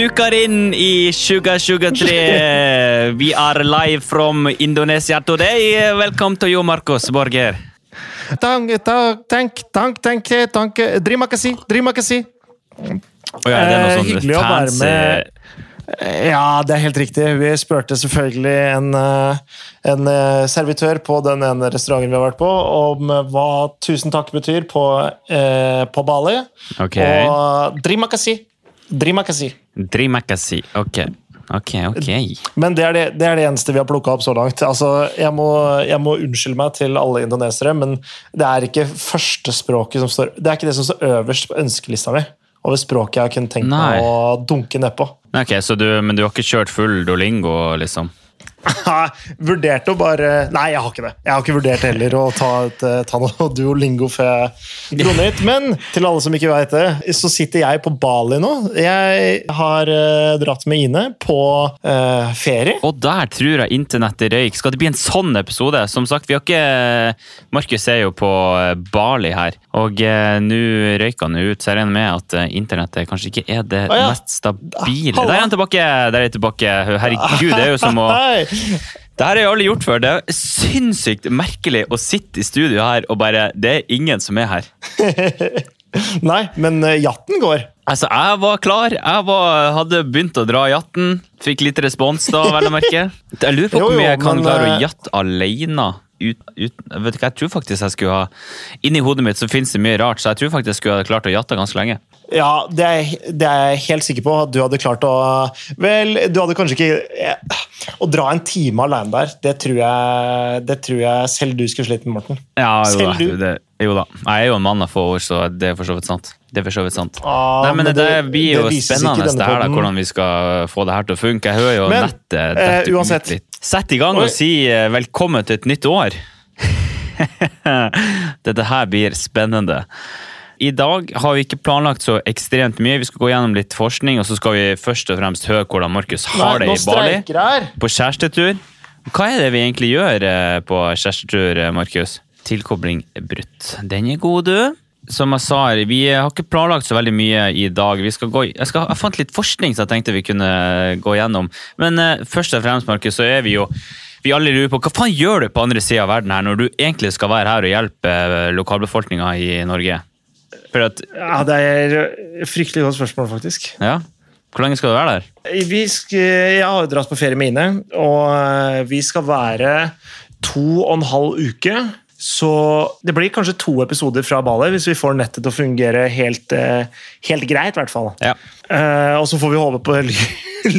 duker inn i Sugar Sugar 3. We are live from Indonesia today. Welcome to you, Marcos Borger. Tank, tank, tank, tank, tank, drimakasi. kasih. Oh, ja, det er noe Eh, sånn hyggelig å være med. Ja, det er helt riktig. Vi spurte selvfølgelig en, eh, en eh, servitør på den ene restauranten vi har vært på, om eh, hva tusen takk betyr på, eh, på Bali. Okay. Og drimakasi. kasih. Drimakasi. Ok. Ok, ok. Men det er det, det er det eneste vi har plukka opp så langt. Altså, jeg, må, jeg må unnskylde meg til alle indonesere, men det er ikke førstespråket som står Det er ikke det som står øverst på ønskelista mi over språket jeg kunne tenkt meg å dunke nedpå. Okay, du, Men du har ikke kjørt full Dolingo, liksom? Vurderte å bare Nei, jeg har ikke det. Jeg har ikke vurdert heller å ta, et, eh, ta noe duolingo før jeg dro ned. Men til alle som ikke veit det, så sitter jeg på Bali nå. Jeg har uh, dratt med Ine på uh, ferie. Og der tror jeg internettet røyk. Skal det bli en sånn episode? Som sagt, vi har ikke Markus er jo på Bali her, og uh, nå røyker han ut. Så jeg regner med at internettet kanskje ikke er det ah, ja. mest stabile. Halla. Der er han tilbake! Der er jeg tilbake. Herregud, det er jo som å Hei! Det her har jeg aldri gjort før. Det er sinnssykt merkelig å sitte i studio her og bare Det er ingen som er her. Nei, men eh, jatten går. Altså, jeg var klar. Jeg var, hadde begynt å dra jatten. Fikk litt respons da, vel å merke. Jeg lurer på hvor mye jeg kan men, klare å eh, jatte alene. Ut, ut, vet du hva, jeg tror faktisk jeg skulle ha Inni hodet mitt så finnes det mye rart, så jeg tror faktisk jeg skulle ha klart å jatte ganske lenge. Ja, det er, det er jeg helt sikker på at du hadde klart å Vel, du hadde kanskje ikke Å dra en time alene der, det tror jeg, det tror jeg selv du skulle slitt med, Morten. Ja, jo da. Selv du? Det, jo da. Jeg er jo en mann av få ord, så det er for så vidt sant. Det er for så vidt sant. Ah, Nei, men, men det, det- blir jo det spennende det her, da, hvordan vi skal få det her til å funke. Jeg hører jo Men, nettet eh, dette uansett. litt. Sett i gang og si eh, velkommen til et nytt år. Dette her blir spennende. I dag har vi ikke planlagt så ekstremt mye. Vi skal gå gjennom litt forskning, og så skal vi først og fremst høre hvordan Markus har det i Bali. På kjærestetur. Hva er det vi egentlig gjør eh, på kjærestetur, eh, Markus? Tilkobling brutt. Den er god, du. Som jeg sa, vi har ikke planlagt så veldig mye i dag. Vi skal gå, jeg, skal, jeg fant litt forskning som jeg tenkte vi kunne gå gjennom. Men eh, først og fremst, Markus, så er vi jo vi alle lurer på hva faen gjør du på andre sida av verden her, når du egentlig skal være her og hjelpe eh, lokalbefolkninga i Norge? At, Ja, Det er et fryktelig godt spørsmål, faktisk. ja, Hvor lenge skal du være der? Vi skal, jeg har jo dratt på ferie med Ine, og eh, vi skal være to og en halv uke. Så det blir kanskje to episoder fra ballet, hvis vi får nettet til å fungere helt, eh, helt greit. i hvert fall. Ja. Uh, og så får vi håpe på ly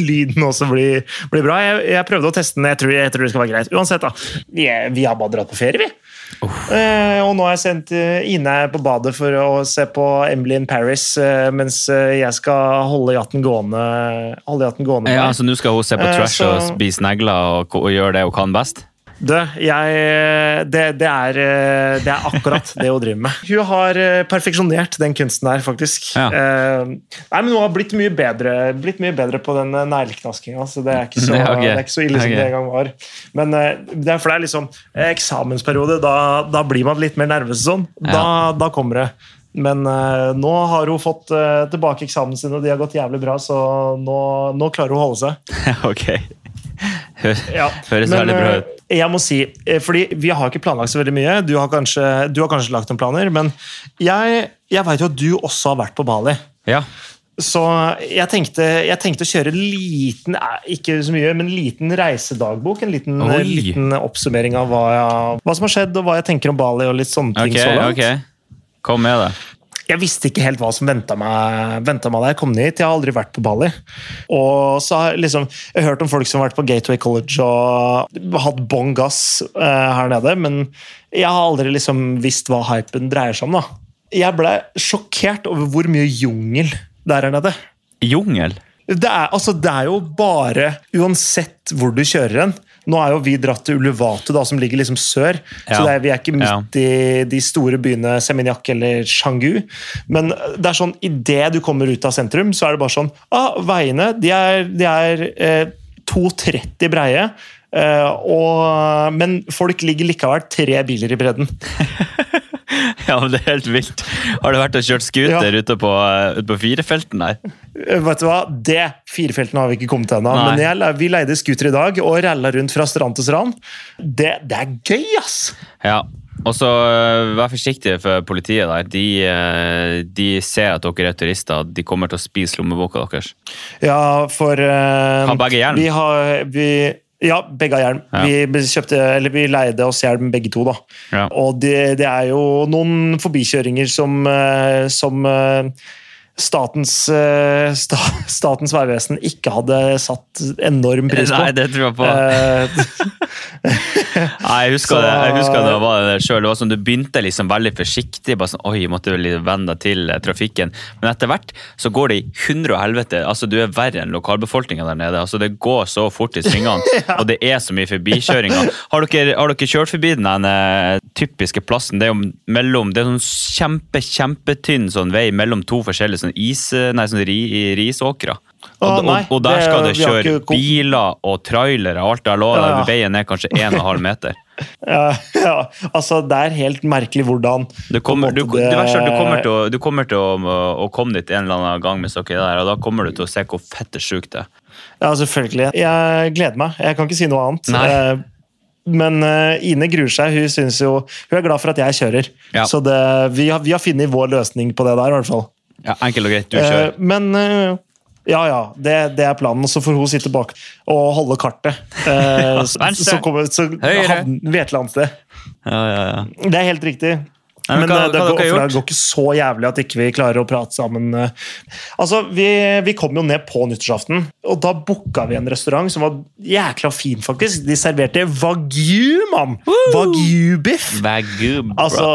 lyden også blir, blir bra. Jeg, jeg prøvde å teste den, jeg tror, jeg tror det skal være greit. Uansett, da. Vi, er- vi har bare dratt på ferie, vi. Uh, og nå har jeg sendt Ine på badet for å se på Emily in Paris, uh, mens jeg skal holde jatten gående. Holde jatten gående Ja. Så nå skal hun se på trash og spise negler og, og gjøre det hun kan best? Du, jeg, det, det, er, eh, det er akkurat det hun driver med. Hun har eh, perfeksjonert den kunsten der, faktisk. Ja. Eh, nei, men Hun har blitt mye bedre, blitt mye bedre på den negleknaskinga, så det er, ikke så, okay. det er ikke så ille som Ok. det en gang var. Men det er for det er liksom eksamensperiode, da, da blir man litt mer nervøs sånn. Da, da kommer det. Men uh, nå har hun fått uh, tilbake eksamen sin, og de har gått jævlig bra, så nå, nå klarer hun å holde seg. ok. Ja, høres veldig bra eh, ut. Jeg må si, eh, fordi Vi har ikke planlagt så veldig mye. Du har kanskje, du har kanskje lagt noen planer. Men jeg, jeg vet jo at du også har vært på Bali. Ja. Så jeg tenkte, jeg tenkte å kjøre en liten eh, ikke så mye, men en liten reisedagbok. En liten, liten oppsummering av hva, jeg, hva som har skjedd, og hva jeg tenker om Bali. og litt sånne ting okay, så langt. Okay. Kom med det. Jeg visste ikke helt hva som venta meg, meg da jeg kom dit, hit. Jeg har aldri vært på Bali. Og så har jeg liksom, jeg har hørt om folk som har vært på Gateway College og hatt bånn gass eh, her nede, men jeg har aldri liksom visst hva hypen dreier seg om. da. Jeg ble sjokkert over hvor mye jungel det er her nede. Jungel? Det er, altså, det er jo bare Uansett hvor du kjører hen. Nå er jo vi dratt til Uluvatu, da, som ligger liksom sør. Ja. Så er, vi er ikke midt i de store byene Seminyak eller Changu. Men det er sånn, idet du kommer ut av sentrum, så er det bare sånn ah, Veiene de er, de er eh, 2,30 breie. eh, og, men folk ligger likevel tre biler i bredden. Ja, men det er helt vilt. Har du vært og kjørt scooter Ja. ute på, uh, ute på firefelten der? Eh, Vet du hva? Det firefeltene har vi ikke kommet til ennå. Men jeg, vi leide scooter i dag og ralla rundt fra strand til strand. Det, det er gøy, ass! Ja. Og så uh, vær forsiktige for politiet der. De, de ser at dere er turister. De kommer til å spise lommeboka deres. Ja, for uh, Har begge hjelm? Vi har, vi, ja, begge har hjelm. Ja. Vi, kjøpte, eller vi leide oss hjelm begge to. da. Ja. Og det, det er jo noen forbikjøringer som, eh, som eh, statens, eh, sta, statens vegvesen ikke hadde satt enorm pris på. Nei, det tror jeg på. Eh, Nei, jeg husker, Så- det, jeg husker det var det selv. Sånn, Du begynte liksom veldig forsiktig. bare sånn, oi, måtte vel venne deg til eh, trafikken. Men etter hvert så går det i hundre og helvete. altså Du er verre enn lokalbefolkninga der nede. altså Det går så fort i svingene, og det er så mye forbikjøringer. Har dere, har dere kjørt forbi den eh, typiske plassen? Det er jo mellom, det er sånn kjempe, kjempetynn sånn vei mellom to forskjellige sånn is, nei, sånn ri, risåkre. Og, ah, nei, og, og der skal det det kjøre ikke biler og trailere og alt der lå Ja, ja. Veien er kanskje 1,5 meter. ja, ja, altså Det er helt merkelig hvordan Du kommer, du, du, det du kommer til, å, du kommer til å, å komme dit en eller annen gang med dere er der, og da kommer du til å se hvor fette sjukt det er. Ja, selvfølgelig. Jeg gleder meg. Jeg kan ikke si noe annet. Nei. Eh, Men eh, Ine gruer seg. Hun, jo, hun er glad for at jeg kjører. Ja. Så det, vi, har, vi har funnet vår løsning på det der, i hvert fall. Ja, Enkelt og greit, du Eh, kjører. Men eh, ja, ja, det, det er planen. Så får hun sitte bak og holde kartet. Eh, så, så, kommer, så Høyre. vi et eller annet sted. Ja, ja, ja. Det er helt riktig. Nei, men men hva- eh, det, hva går, det går ikke så jævlig at ikke vi klarer å prate sammen. eh. Altså, Vi, vi kom jo ned på nyttårsaften, og da booka vi en restaurant som var jækla fin, faktisk. De serverte wagyu, mann! Wagyu-biff! Wagyu. Altså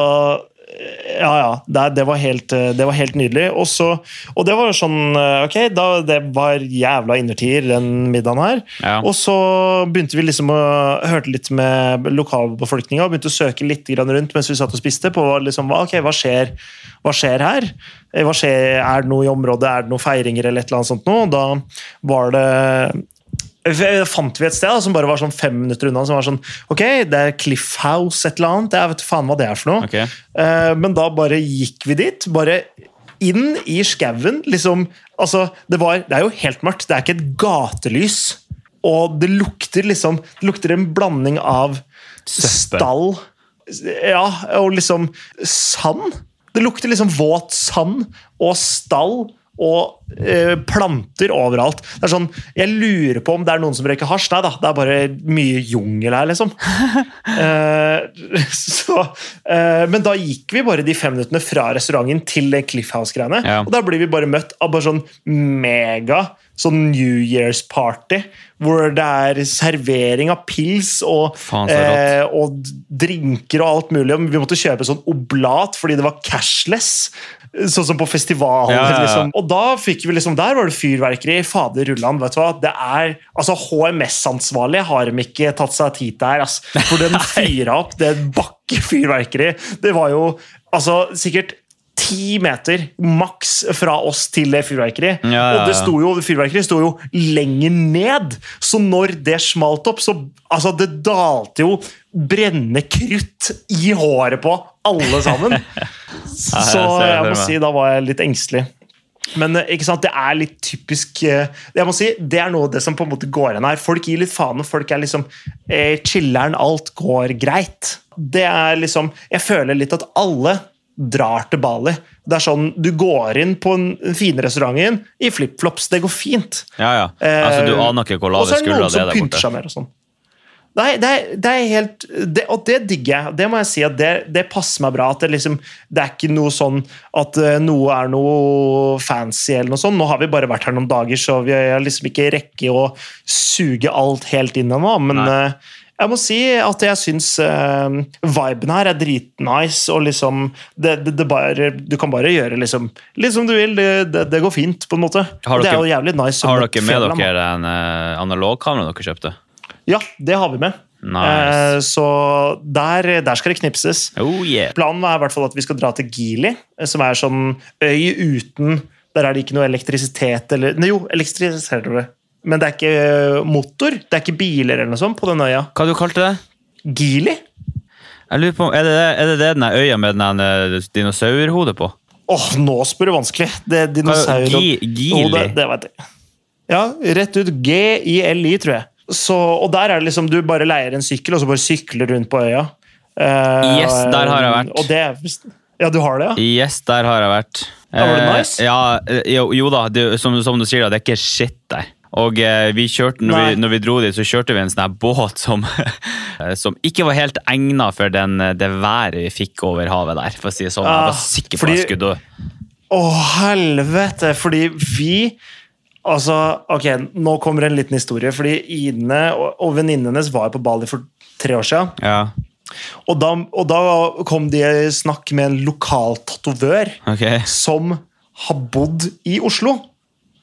Ja, ja. Det, det, var helt, eh, det var helt nydelig. Og, så, og det var jo sånn eh, Ok, da, det var jævla innertier, den middagen her. Ja. Og så begynte vi liksom å hørte litt med lokalbefolkninga og begynte å søke litt rundt mens vi satt og spiste. på liksom, ok, hva skjer, hva skjer her? Eh, Hva skjer, er det noe i området? Er det noen feiringer eller et eller annet sånt noe? Da var det fant vi et sted da, som bare var sånn fem minutter unna. som var sånn, ok, Det er Cliff House, et eller annet. Jeg vet faen hva det er for noe. Okay. Uh, men da bare gikk vi dit. Bare inn i skauen. Liksom, altså, det, var, det er jo helt mørkt. Det er ikke et gatelys. Og det lukter liksom Det lukter en blanding av Søppe. stall Ja, og liksom sand. Det lukter liksom våt sand og stall og eh, planter overalt. Det er sånn, Jeg lurer på om det er noen som røyker hasj. Nei da, det er bare mye jungel her, liksom. Eh, så, eh, men da gikk vi bare de fem minuttene fra restauranten til det Cliff House-greiene. Ja. Og da blir vi bare møtt av bare sånn mega sånn New Year's party. Hvor det er servering av pils og, Faen, eh, og drinker og alt mulig. Vi måtte kjøpe sånn oblat fordi det var cashless. Sånn som på festival. Ja, ja, ja. Liksom. Og da fikk vi liksom, der var det fyrverkeri. Fader rullan. vet du hva? Det er, altså HMS-ansvarlig har de ikke tatt seg tid til her. ass. For den fyra opp det bakkefyrverkeri. Det var jo altså sikkert ti meter maks fra oss til det fyrverkeriet. Ja, ja, Og det sto jo, fyrverkeriet sto jo lenger ned. Så når det smalt opp, så altså, det dalte jo brennende krutt i håret på alle sammen. Så jeg må si, da var jeg litt engstelig. Men eh, ikke sant, det er litt typisk eh, jeg må si, Det er noe av det som på en måte går igjen her. Folk gir litt faen, og folk er liksom eh, chiller'n, alt går greit. Det er liksom Jeg føler litt at alle drar til Bali. Det er sånn, Du går inn på den fine restauranten i flipflops. Det går fint. Ja, ja. Altså, du Eh, aner ikke hvor Og så er det noen som er der pynter seg mer og sånn. Nei, det er, det er helt det, Og det digger jeg. Det må jeg si at det, det passer meg bra. at Det, liksom, det er ikke noe sånn at eh, noe er noe fancy eller noe sånt. Nå har vi bare vært her noen dager, så vi har liksom ikke rekke å suge alt helt inn ennå. Men Nei. eh, jeg må si at jeg syns uh, viben her er dritnice, og liksom det, det, det bare, Du kan bare gjøre liksom litt som du vil. Det, det, går fint, på en måte. Har Og det er jo jævlig nice. Har dere med dere en uh, analogkamera dere kjøpte? Ja, det har vi med. Nice. Eh, så der, der skal det knipses. Oh yeah. Planen er i hvert fall at vi skal dra til Gili, eh, som er sånn øy uten Der er det ikke noe elektrisitet eller Nei, jo, elektrisitet det. Men det er ikke eh, motor. Det er ikke biler eller noe sånt på den øya. Hva du kalte det? Gili? Jeg lurer på, Er det er det, det den øya med den dinosaurhodet på? Åh, nå spør du vanskelig. Det er dinosaurhodet Gili. hode, det vet jeg. Ja, rett ut. G-I-L-I, tror jeg. Så, og der er det liksom, du bare leier en sykkel, og så bare sykler rundt på øya. Uh, Yes, der har jeg vært. Og det Ja, du har det, ja? Yes, der har jeg vært. Ja, var det Eh, nice? Ja, eh, jo, jo da, det, som, som du sier, da, det er ikke shit der. Og eh, vi kjørte, når vi, når vi dro dit, så kjørte vi en sånn båt som, som ikke var helt egnet for den, det været vi fikk over havet der. For å si det sånn. Jeg Ah, var sikker på fordi- at jeg skulle dø. Å, helvete! Fordi vi Altså, ok, nå kommer en liten historie. Fordi Ine og, og venninnen hennes var på Bali for tre år siden. Ja, Og da, og da kom de i snakk med en lokal tatovør okay. som har bodd i Oslo.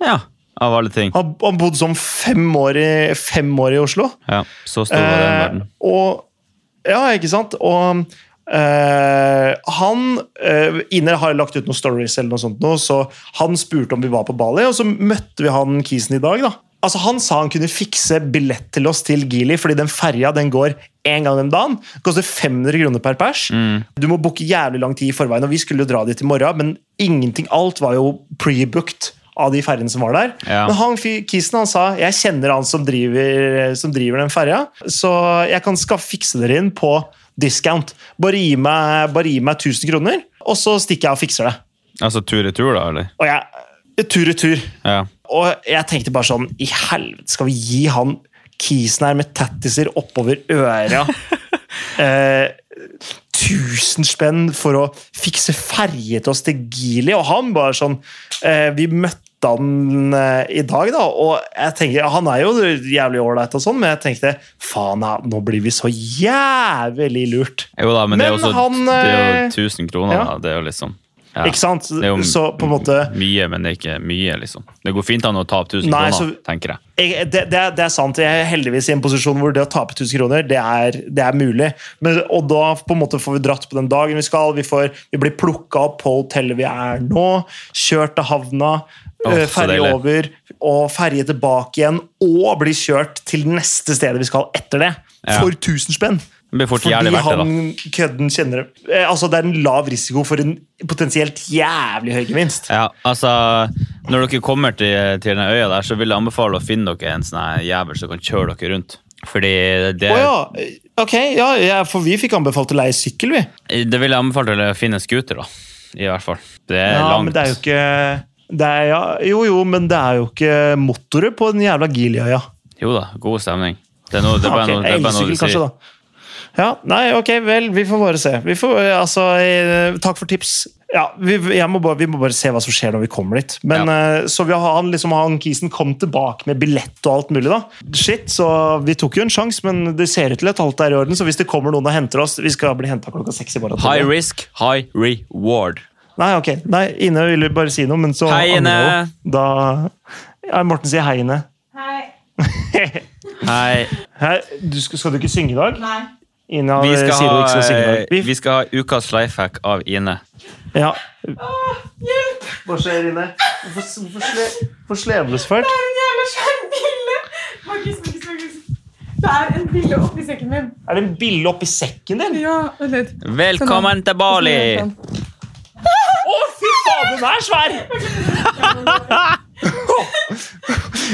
Ja, av alle ting. Han har bodd som fem år i, fem år i Oslo. Ja, så stor var den Eh, verden. og Ja, ikke sant? Og eh, han uh, Ine har lagt ut noen stories, eller noe sånt, nå, så han spurte om vi var på Bali, og så møtte vi han kisen i dag. da. Altså, Han sa han kunne fikse billett til oss til Gili, fordi den ferja den går én gang om dagen. Koster 500 kroner per pers. Du må booke jævlig lang tid i forveien, og vi skulle jo dra dit i morgen, men ingenting, alt var jo pre-booked av de ferjene som var der. Ja. Men han, kisen han sa jeg kjenner han som driver, som driver den ferja, så jeg kan skal fikse dere inn på discount. Bare gi meg, bare gi meg 1000 kroner, og så stikker jeg og fikser det. Altså tur-retur, da, eller? Og jeg, Tur i tur. Ja. Og jeg tenkte bare sånn I helvete, skal vi gi han kisen her med tattiser oppover øra eh, 1000 spenn for å fikse ferje til oss til Gili? Og han bare sånn eh, Vi møtte han eh, i dag, da, og jeg tenker, Han er jo jævlig ålreit, og sånn, men jeg tenkte faen, nå blir vi så jævlig lurt. Jo da, men, det er Men jo også det eh, jo 1000 kroner. ja. Det er jo liksom ja. Ikke sant? Det er jo Så på en måte mye, men det er ikke mye, liksom. Det går fint an å ta opp 1000 Nei, kroner, så- tenker jeg. jeg, det, det, er, det er sant. Jeg er heldigvis i en posisjon hvor det å tape 1000 kroner, det er, det er mulig. Men, og da på en måte får vi dratt på den dagen vi skal. Vi, får, vi blir plukka opp på hotellet vi er nå. Kjørt til havna. Åh, øh, ferje over og ferje tilbake igjen. Og bli kjørt til neste stedet vi skal etter det. Ja. For 1000 spenn. Det Fordi verdt det, han kødden kjenner det. Eh, Altså, det er en lav risiko for en potensielt jævlig høy gevinst. Ja, altså, Når dere kommer til, til den øya der, så vil jeg anbefale å finne dere en sånn jævel som kan kjøre dere rundt. Fordi det, oh, ja. Ok, ja, ja, for vi fikk anbefalt å leie sykkel, vi. det vil jeg anbefale til å finne en scooter, da. I hvert fall. Det er Ja, langt. men det er jo ikke er, ja, Jo, jo, men det er jo ikke motoret på den jævla Gilia, ja. Jo da, god stemning. Det er, noe, det er bare okay, noe, det er bare noe du sier. kanskje, da. Ja, nei, ok, vel, vi får bare se. Vi får, altså, eh, takk for tips. Ja, vi, må bare, vi må bare se hva som skjer når vi kommer dit. Men, eh, Så vi har, han, liksom, han kisen kom tilbake med billett og alt mulig. da. Shit, så Vi tok jo en sjanse, men det ser ut til at alt er i orden. Så hvis det kommer noen og henter oss Vi skal bli henta klokka seks i morgen. High risk, high reward. Nei, ok. Nei, Ine ville bare si noe, men så Hei, Ine. Da ja, Morten sier hei, Ine. Hei. Hei. Hei, du, skal, skal du ikke synge i dag? Nei. Ine Vi skal, sier ha, skal synge i dag. vi skal ha ukas lifehack av Ine. Ja. Hjelp! Hva skjer, Ine? Hvorfor, hvorfor, sle, hvorfor? Det er en jævla svær bille! Markus, Markus, Markus. Det er en bille oppi sekken min. Er det en bille oppi sekken din? Ja, vent litt. Velkommen til Bali! Å, fy faen, den er svær!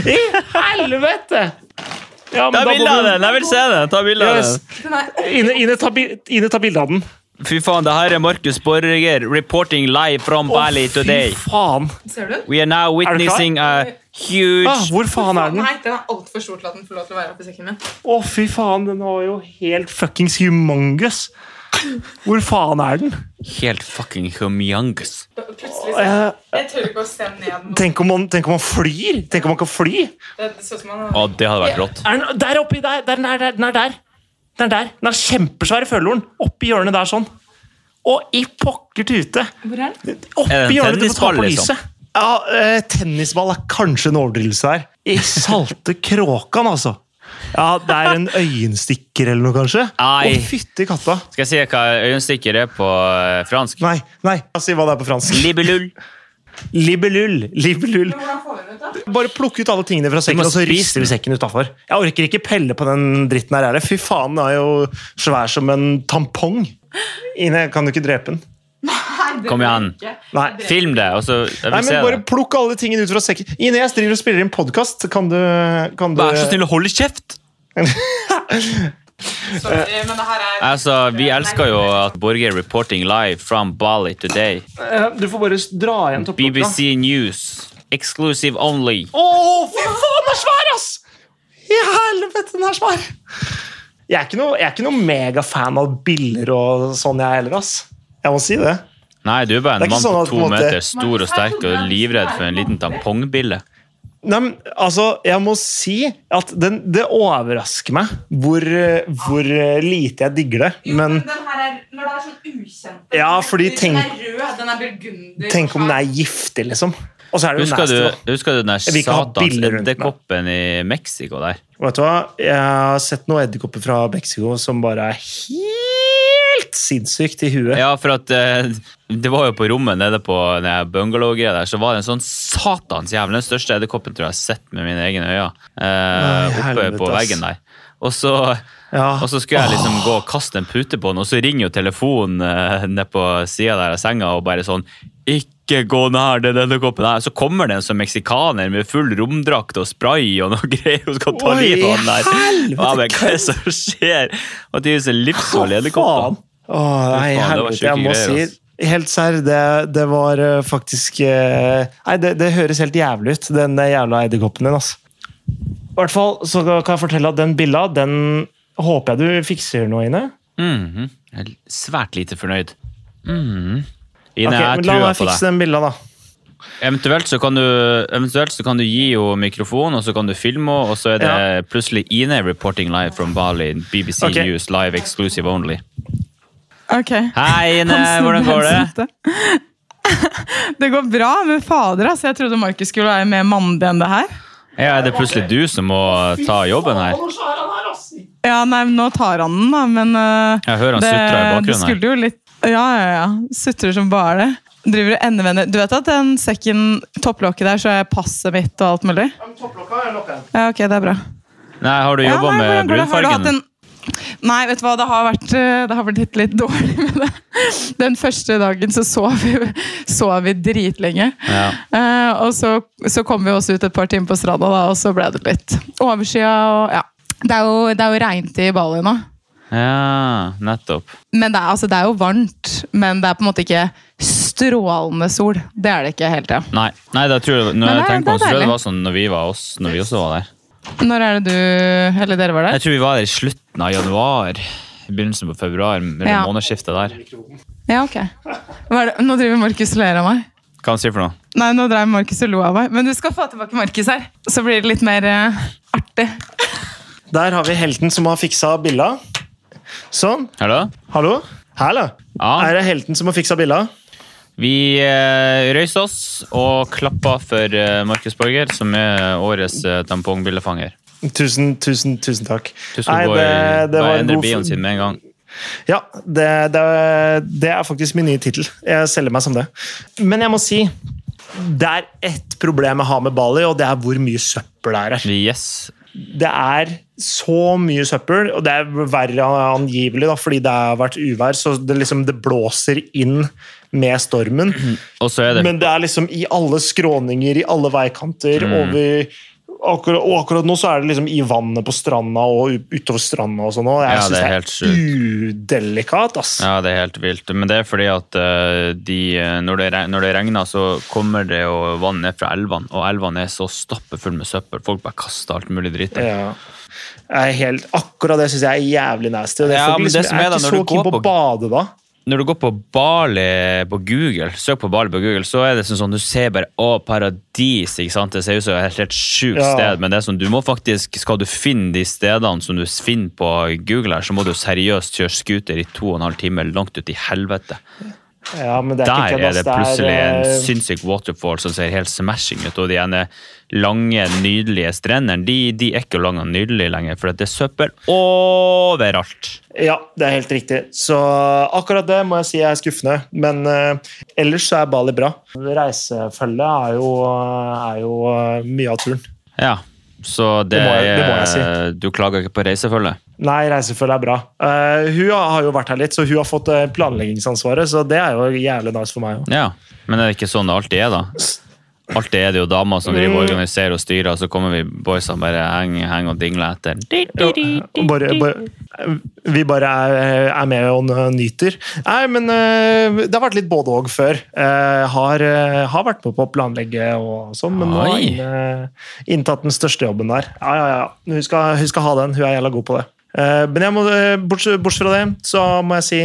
I helvete! Ja, men Ta bilde av den! Jeg vil se den! Ta bilde av Yes. den. Ine, Ine, ta, Ine, ta bilde av den. Fy faen, det her er Markus Borger reporting live from Bali today. Fy faen. Ser du? We are now witnessing a huge Ah, hvor faen er den? Nei, den er altfor stor til at den får lov til å være oppi sekken min. Å, fy faen, den var jo helt fuckings humongous. Hvor faen er den? Helt fucking humongous. Plutselig så Jeg tør ikke å se ned. mot- tenk, om man, tenk om man flyr? Tenk om man kan fly? Det, det ser ut som han Å, det hadde vært rått. Er den der oppi der? der, den, er der den er der. Den er der. Den er kjempesvær i følehorn. Oppi hjørnet der sånn. Og i pokker tute! Hvor er den? Oppi Er det en hjørnet du må ta tennisball, på liksom? lyset. Ja, eh, tennisball er kanskje en overdrivelse her. I salte kråkan, altså. Ja, det er en øyenstikker eller noe, kanskje? Ai. Å, fytti katta. Skal jeg si hva øyenstikker er på eh, fransk? Nei, nei. Si hva det er på fransk. Libelull. Libelul, libelul. Hvordan får vi den ut, da? Bare plukke ut alle tingene fra sekken, og så rister vi sekken utafor. Jeg orker ikke pelle på den dritten her. heller. Fy faen, den er jo svær som en tampong. Ine, kan du ikke drepe den? Kom igjen. Nei. Film det, og så jeg vil Nei, men se Bare det. plukk alle tingene ut fra sekken. Ine, jeg driver og spiller inn podkast. Kan du, kan du Vær så snill å holde kjeft! Så, men det her er Altså, Vi elsker jo at Borger reporting live from Bali today. Eh, Du får bare dra igjen topplokka. BBC News. Exclusive only. Å, fy faen, den er svær, ass! I helvete, den er svær! Jeg er ikke noe, jeg er ikke noe megafan av biller og sånn, jeg heller, ass. Jeg må si det. Nei, du er bare en mann sånn på at på to måte- meter, stor og sterk og livredd for en liten tampongbille. Nei, men altså, jeg må si at den, det overrasker meg hvor, hvor lite jeg digger det. Jo, Men den her er, når det er sånn ukjent Ja, fordi Den er tenk- rød, den er burgunder. tenk om den er giftig, liksom. Og så er det jo Husker nasty, du, husker du den der satans edderkoppen i Mexico der? Vet du hva? Jeg har sett noen edderkopper fra Mexico som bare er helt sinnssykt i huet. Ja, for at eh, det var jo på rommet nede på bungalow-greia der, så var det en sånn satans jævel, den største edderkoppen tror jeg har sett med mine egne øyne, eh, Nei, oppe helvete, på veggen der. Og så, Ja. og så skulle jeg liksom gå og kaste en pute på den, og så ringer jo telefonen eh, nede på sida der av senga og bare sånn ikke gå nær den edderkoppen her. Så kommer det en sånn meksikaner med full romdrakt og spray og noe greier og skal ta livet av den der. helvete, ja, men, hva er det som skjer? Og det er jo så livsfarlig edderkopper. Åh, nei, helvete, jeg må si Helt serr, det, det var eh, faktisk eh, Nei, det, det høres helt jævlig ut, den jævla edderkoppen din, altså. I hvert fall så kan jeg fortelle at den billa, den håper jeg du fikser nå, Ine. Mhm. Jeg er svært lite fornøyd. Mhm. Ine, Ok, jeg men La meg fikse den billa, da. Eventuelt så, kan du, eventuelt så kan du gi henne mikrofon, og så kan du filme henne, og så er det Ja. plutselig Ine reporting live from Bali. BBC okay. News live exclusive only. Ok. Hei, Ine! Hvordan går det? Det går bra, men fader, altså. Jeg trodde Markus skulle være mer mandig enn det her. Ja, er det plutselig du som må ta jobben her? Ja, nei, Nå tar han den, da, men øh, Jeg hører han det, sutrer i bakgrunnen her. skulle jo litt Ja, ja, ja. Sutrer som bare det. Driver og endevender. Du vet at den sekken, topplokket der, så er passet mitt og alt mulig? Ja, topplokket er lokka igjen. Ja, ok, det er bra. Nei, Har du Ja, jobba nei, med brunfargen? Nei, vet du hva, det har vært, øh, det har vært litt dårlig med det. Den første dagen så sov vi, sov vi dritlenge. Ja. Uh, og så, så kom vi oss ut et par timer på stranda, da, og så ble det litt overskya. Ja. Det er jo, det er jo regntid i Bali nå. ja, nettopp. Men det er, altså, det er jo varmt, men det er på en måte ikke strålende sol. Det er det ikke hele tida. Nei, nei det tror jeg, når jeg det er- tenker på det, det var sånn når vi var oss, når vi også var der. Når er det du Eller dere var der? Jeg tror vi var der i slutten av januar. I begynnelsen på februar, eller Ja. månedsskiftet der. Ja, ok. Hva er det? Nå driver Markus og ler av meg. Hva han sier for noe? Nei, nå dreiv Markus og lo av meg. Men du skal få tilbake Markus her. Så blir det litt mer uh, artig. Der har vi helten som har fiksa billa. Sånn. Hallo? Hallo? Hallo? Ja. Er det helten som har fiksa billa? Vi eh, oss og klappa for eh, Markus Borger, som er årets eh, tampongbildefanger. Tusen, tusen, tusen takk. Du skal gå i, en endre bioen sin med en gang. Ja, det, det, det er faktisk min nye tittel. Jeg selger meg som det. Men jeg må si det er ett problem jeg har med Bali, og det er hvor mye søppel det er her. Yes. Det er så mye søppel, og det er verre angivelig da, fordi det har vært uvær, så det, liksom, det blåser inn med stormen. Det Men det er liksom i alle skråninger, i alle veikanter, Mm. over akkurat, Og akkurat nå så er det liksom i vannet på stranda og utover stranda og sånn. Jeg Ja, synes det er helt er udelikat, ass. Ja, det er helt vilt. Men det er fordi at eh, de, eh, når, det, når det regner, så kommer det jo vann ned fra elvene, og elvene er så stappfulle med søppel. Folk bare kaster alt mulig dritt. Ja. Helt, akkurat det syns jeg er jævlig nasty. Det Ja, liksom, det som er er da, når du går på på- bade da. Når du går på Bali på Google, søk på Bali på Google, så er det sånn, sånn du ser bare å, paradis. ikke sant? Det ser ut som et helt, sjukt Ja. sted, men det er sånn, du må faktisk, skal du finne de stedene som du finner på Google, her, så må du seriøst kjøre scooter i to og en halv time langt ut i helvete. Ja, men det er Der er det plutselig en eh, sinnssyk waterfall som ser helt smashing ut, og de ene lange, nydelige strendene de, de er ikke lange og nydelige lenger, for det er søppel overalt. Ja, det er helt riktig. Så akkurat det må jeg si er skuffende. Men uh, ellers så er Bali bra. Reisefølget er jo, er jo eh, mye av turen. Ja, så det, Det må jeg- det må jeg si. er- Du klager ikke på reisefølget? Nei, reisefølget er bra. Uh, hun har jo vært her litt, så hun har fått eh, planleggingsansvaret. Så det er jo jævlig nice for meg òg. Ja, men er det ikke sånn det alltid er, da? Alltid er det jo damer som driver Mm. og organiserer og styrer, og så kommer vi boysene bare henger heng og dingler etter. Bare, bare, vi bare er, er med og nyter. Nei, men eh, det har vært litt både og før. Eh, har, eh, har vært med på å planlegge og sånn, men nå har inntatt den største jobben der. Ja, ja, ja. Hun skal, hun skal ha den. Hun er jævla god på det. Men jeg må, bortsett, bortsett fra det, så må jeg si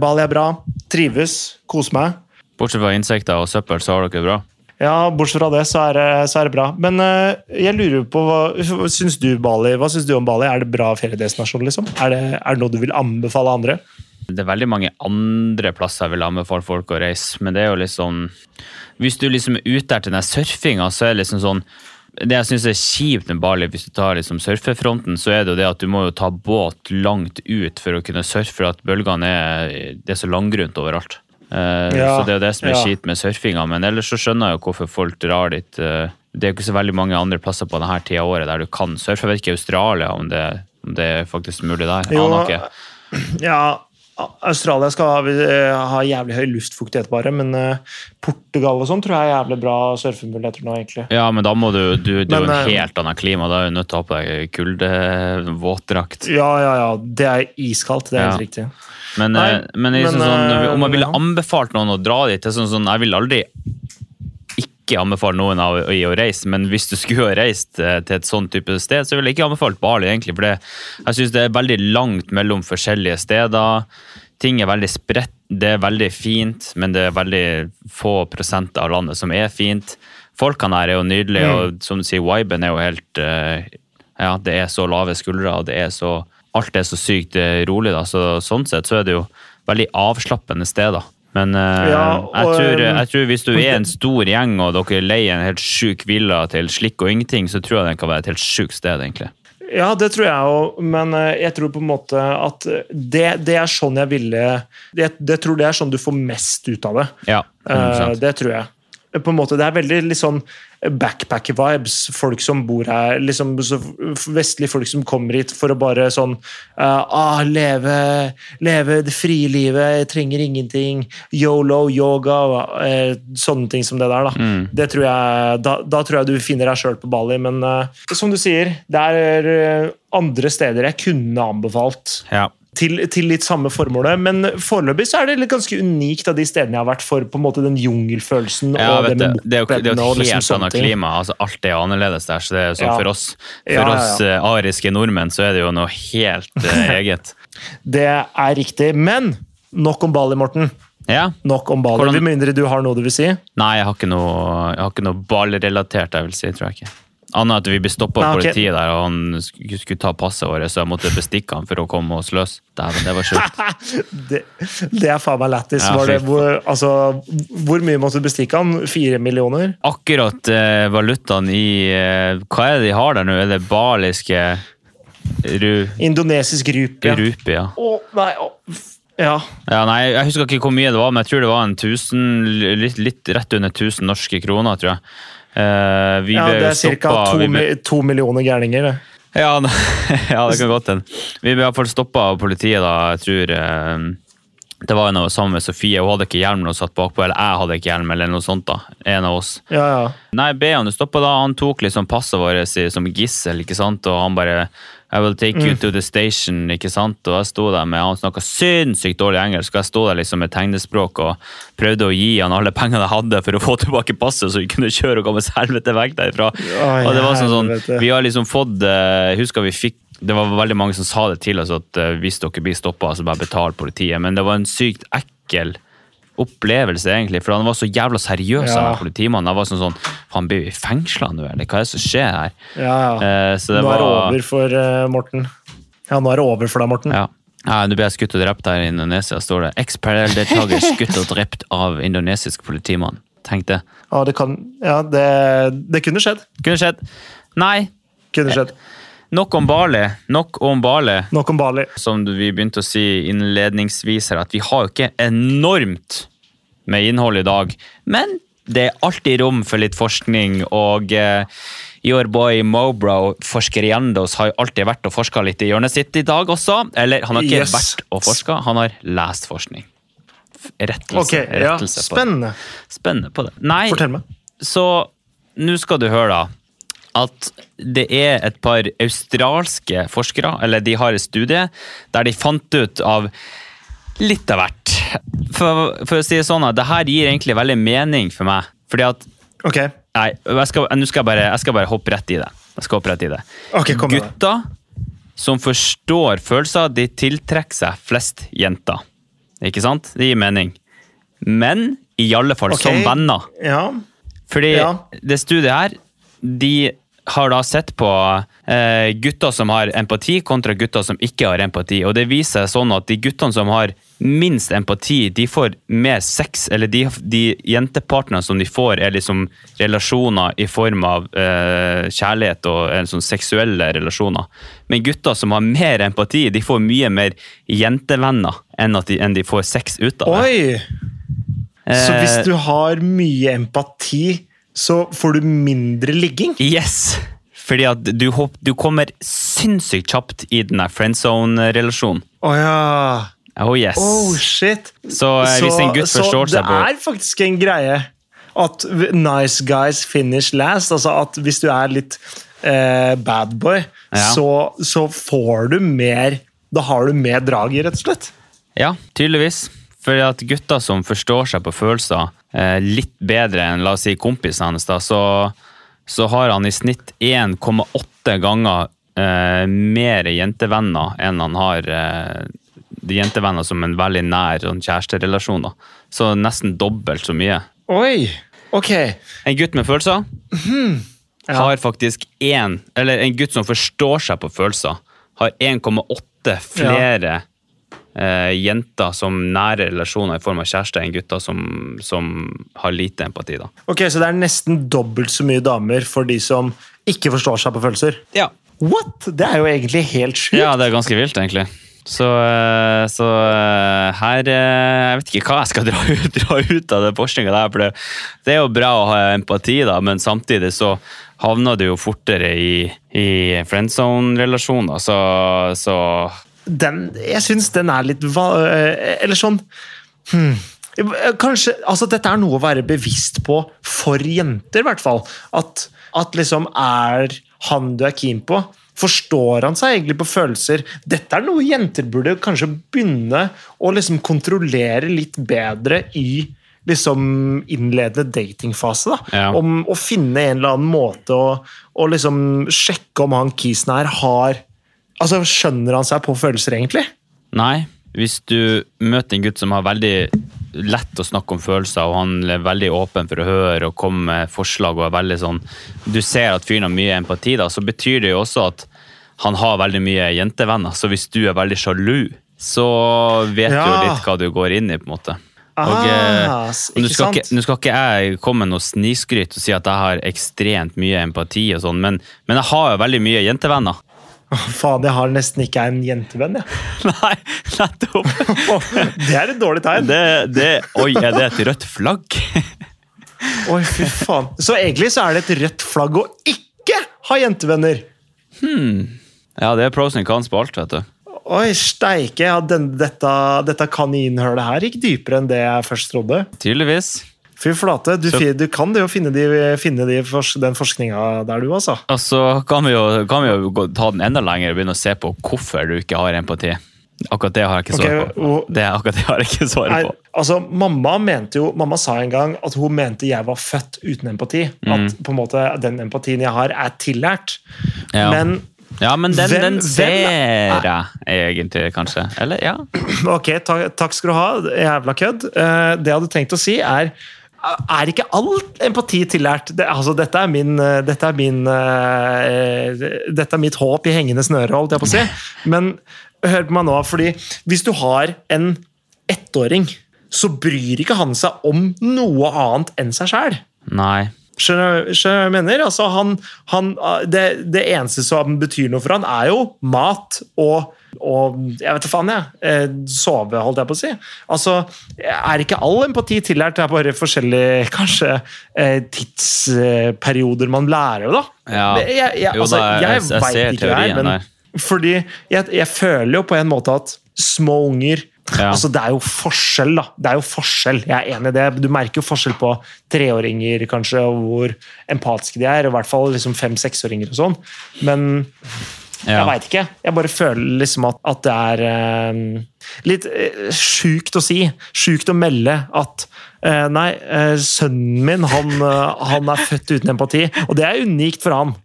Bali er bra. Trives. Koser meg. Bortsett fra insekter og søppel, så har dere det bra. Ja, bortsett fra det, så er det, så er det bra. Men uh, jeg lurer på hva syns du Bali? Hva syns du om Bali? Er det bra feriedestinasjon, liksom? Er det, er det noe du vil anbefale andre? Det er veldig mange andre plasser jeg vil anbefale folk å reise, men det er jo liksom Hvis du liksom er ute til den der surfinga, så er det liksom sånn Det jeg syns er kjipt med Bali, hvis du tar liksom surfefronten, så er det jo det at du må jo ta båt langt ut for å kunne surfe, for at bølgene er Det er så langgrunt overalt. Eh, Ja, så det er jo det som er ja. kjipt med surfinga, men ellers så skjønner jeg jo hvorfor folk drar dit. Uh, det er jo ikke så veldig mange andre plasser på denne tida av året der du kan surfe. Jeg vet ikke i Australia om det, om det er faktisk mulig der. Jo. Ja, Australia skal ha, eh, ha jævlig høy luftfuktighet, bare, men uh, Portugal og sånn tror jeg er jævlig bra surfemuligheter nå, egentlig. Ja, men da må du, du Det er jo en helt annet klima. Da er du nødt til å ha på deg kuldevåtdrakt. Ja, ja, ja. Det er iskaldt, det er Ja. helt riktig. Men, Nei, eh, men men, sånn, eh, om jeg ville anbefalt noen å dra dit er sånn, sånn, Jeg vil aldri ikke anbefale noen i å reise, men hvis du skulle ha reist eh, til et sånt type sted, så ville jeg ikke anbefalt Bali, egentlig. For det, jeg syns det er veldig langt mellom forskjellige steder. Ting er veldig spredt. Det er veldig fint, men det er veldig få prosent av landet som er fint. Folkene her er jo nydelige, Mm. og som du sier, viben er jo helt Ja, det er så lave skuldre, og det er så Alt er så sykt eh, rolig, da. Så sånn sett så er det jo veldig avslappende sted, da. Men uh, Ja, jeg, tror, eh, jeg tror hvis du er en stor gjeng og dere leier en helt sjuk villa til slikk og ingenting, så tror jeg den kan være et helt sjukt sted, egentlig. Ja, det tror jeg òg, men jeg tror på en måte at det, det er sånn jeg ville jeg, jeg tror det er sånn du får mest ut av det. Ja, 100%. det tror jeg. På en måte, Det er veldig litt sånn backpacker-vibes. Folk som bor her, liksom vestlige folk som kommer hit for å bare sånn uh, ah, leve, leve det frie livet, jeg trenger ingenting. Yolo, yoga, uh, sånne ting som det der. da. Mm. Det tror jeg, da, da tror jeg du finner deg sjøl på Bali. Men uh, som du sier, det er andre steder jeg kunne anbefalt Ja. Til, til litt samme formålet. Men foreløpig så er det litt ganske unikt av de stedene jeg har vært for på en måte den jungelfølelsen. Ja, og vet det med det er jo det er jo et liksom helt annet klima. altså Alt er annerledes der. så det er sånn Ja. For oss for Ja, oss uh, ariske nordmenn så er det jo noe helt uh, eget. Det er riktig. Men nok om Bali, Morten. Ja. Nok om Bali. Hvordan- Med mindre du har noe du vil si. Nei, jeg har ikke noe, jeg har ikke noe ballrelatert, jeg vil si. tror jeg ikke. Annet at vi ble stoppa av ok. politiet der, og han skulle, ta passet vårt, så jeg måtte bestikke han for å komme oss løs. Dæven, det var sjukt. Det, det er faen meg lættis. Ja, Var det fy hvor, altså, hvor mye måtte du bestikke han? Fire millioner? Akkurat eh, valutaen i eh, Hva er det de har der nå? Er det baliske ru, Indonesisk rupi. ja. rupi? Ja. Å, nei, å, ja. ja. Nei, jeg husker ikke hvor mye det var, men jeg tror det var en tusen, litt, litt rett under 1000 norske kroner, tror jeg. Eh, vi ja, ble det er ca. To, ble- to millioner gærninger. Ja, ja, det kan godt hende. Vi ble iallfall stoppa av politiet da, jeg tror uh, Det var noe sammen med Sofie, hun hadde ikke hjelm hun satt bakpå, eller jeg hadde ikke hjelm, eller noe sånt. da, En av oss. Ja, ja. Nei, be han stoppa da, han tok liksom passet vårt som gissel, ikke sant, og han bare I will take you to the station, ikke sant, og jeg sto der med Han snakka sinnssykt dårlig engelsk, og jeg sto der liksom med tegnespråk og prøvde å gi han alle pengene jeg hadde for å få tilbake passet, så vi kunne kjøre og komme oss helvete vekk derfra. Oh, og det var sånn, sånn. Vi har liksom fått eh, Husker vi fikk det var veldig mange som sa det til oss at eh, hvis dere blir stoppa, så bare betal politiet. Men det var en sykt ekkel opplevelse, egentlig. For han var så jævla seriøs, Ja. han politimannen. Han var sånn sånn Han blir vi fengsla nå, eller hva er det som skjer her? ja, ja. Eh, så det nå er det var over for uh, Morten. Ja, nå er det over for deg, Morten. ja. Ja, Nå ble jeg skutt og drept her i Indonesia, står det. Eks-parallelldeltaker skutt og drept av indonesisk politimann. Tenk det. Ja, det kan Ja, det, det kunne skjedd. Kunne skjedd. Nei, Kunne skjedd. Nok om Bali. Nok om Bali. Nok om Bali. Som vi begynte å si innledningsvis her, at vi har jo ikke enormt med innhold i dag. Men det er alltid rom for litt forskning, og eh, your boy Mobro, forskeriendos, har jo alltid vært og forska litt i hjørnet sitt i dag også. Eller han har ikke Yes. vært og forska, han har lest forskning. F- Rettelse. Ja. Spennende. på det. Spennende på det. Nei, Fortell meg. så nå skal du høre da, at det er et par australske forskere, eller de har et studie, der de fant ut av litt av hvert. For, for å si det sånn, at det her gir egentlig veldig mening for meg. Fordi at, Ok, nei, jeg skal, nå skal jeg, bare, jeg skal bare hoppe rett i det. Jeg skal hoppe rett i det. Ok, det. Gutter som forstår følelser, de tiltrekker seg flest jenter. Ikke sant? Det gir mening. Men i alle fall okay. som venner. Ja. Fordi Ja. det studiet her, de har da sett på eh, gutter som har empati kontra gutter som ikke har empati. Og det viser seg sånn at de guttene som har minst empati, de får mer sex. Eller de, de jentepartnerne som de får, er liksom relasjoner i form av eh, kjærlighet og en sånn seksuelle relasjoner. Men gutter som har mer empati, de får mye mer jentevenner enn, de, enn de får sex ut av det. Oi! Så hvis Eh, du har mye empati, så får du mindre ligging? Yes! Fordi at du, hopp- du kommer sinnssykt kjapt i den der friendzone-relasjonen. Å ja. Oh yes. Oh, shit. Så så hvis en gutt forstår seg på det er faktisk en greie at nice guys finish last. Altså at hvis du er litt eh, bad boy, Ja. så, så får du mer Da har du mer drag i, rett og slett. Ja, tydeligvis. Fordi at gutter som forstår seg på følelser eh, litt bedre enn la oss si kompisene hans, da, så, så har han i snitt 1,8 ganger eh, mer jentevenner enn han har eh, jentevenner som en veldig nær sånn, kjæresterelasjon. Da. Så nesten dobbelt så mye. Oi! Ok. En gutt med følelser Ja. har faktisk én Eller en gutt som forstår seg på følelser, har 1,8 flere eh, jenter som nære relasjoner i form av kjæreste enn gutter som, som har lite empati. da. Ok, Så det er nesten dobbelt så mye damer for de som ikke forstår seg på følelser? Ja. What?! Det er jo egentlig helt sjukt. ja, det er ganske vilt, egentlig. Så, eh, så eh, her eh, Jeg vet ikke hva jeg skal dra ut, dra ut av den forskninga der. For det, det er jo bra å ha empati, da, men samtidig så havner du jo fortere i, i friendzone-relasjoner. Så, så den, jeg syns den er litt eh, Eller sånn hmm. Kanskje, altså Dette er noe å være bevisst på for jenter, i hvert fall. At, at liksom er han du er keen på Forstår han seg egentlig på følelser? Dette er noe jenter burde kanskje begynne å liksom kontrollere litt bedre i liksom innledende datingfase. da. Ja. Om å finne en eller annen måte å, å liksom sjekke om han kisen her har Altså, Skjønner han seg på følelser, egentlig? Nei, hvis du møter en gutt som har veldig lett å snakke om følelser, og han er veldig åpen for å høre og komme med forslag og er veldig sånn Du ser at fyren har mye empati, da, så betyr det jo også at han har veldig mye jentevenner. Så hvis du er veldig sjalu, så vet du jo litt hva du går inn i, på en måte. Og, Ah, eh, og nå skal, ikke, nå skal ikke jeg komme med noe snikskryt og si at jeg har ekstremt mye empati, og sånn, men, men jeg har jo veldig mye jentevenner. Faen, jeg har nesten ikke en jentevenn, jeg. Nei, nettopp! Det er et dårlig tegn. Det, det, oi, er det et rødt flagg? Oi, fy faen. Så egentlig så er det et rødt flagg å ikke ha jentevenner. Hmm. Ja, det er pros and cons på alt, vet du. Oi, steike. Ja, den, dette, dette kaninhølet her gikk dypere enn det jeg først trodde. Tydeligvis. Fy flate, du, Så- du kan det jo finne, de, finne de fors- den forskninga der, du, altså. Altså, kan vi jo, kan vi jo gå- ta den enda lenger og begynne å se på hvorfor du ikke har empati. Akkurat det har jeg ikke svar okay, på. Det, akkurat det har jeg ikke svar på. altså, mamma, mente jo, mamma sa en gang at hun mente jeg var født uten empati. Mm. At på en måte den empatien jeg har, er tillært. Ja. Men Ja, men den, Hvem- den ser jeg egentlig, kanskje. Eller, ja. Ok, takk, takk skal du ha, jævla kødd. Eh, det jeg hadde tenkt å si, er er ikke all empati tillært? Det, altså, dette er min, eh, dette er min uh, Dette er mitt håp i hengende snøre, holdt jeg på å si. Men hør på meg nå, fordi hvis du har en ettåring, så bryr ikke han seg om noe annet enn seg sjæl. Skjønner du hva jeg mener? Altså, han, han, det, det eneste som betyr noe for han, er jo mat og, og jeg vet da faen, jeg. Eh, sove, holdt jeg på å si. Altså, Er ikke all empati tillært? Det er bare forskjellige kanskje eh, tidsperioder man lærer da. Ja. Det- Jeg, jeg, Jo altså, da, jeg- jeg, jeg ser det her, fordi jeg, jeg føler jo på en måte at små unger Ja. altså Det er jo forskjell, da. Det er jo forskjell, Jeg er enig i det. Du merker jo forskjell på treåringer kanskje, og hvor empatiske de er. og I hvert fall liksom fem-seksåringer og sånn. Men Ja. jeg veit ikke. Jeg bare føler liksom at, at det er eh, litt eh, sjukt å si. Sjukt å melde at eh, nei, eh, sønnen min han, han er født uten empati, og det er unikt for han.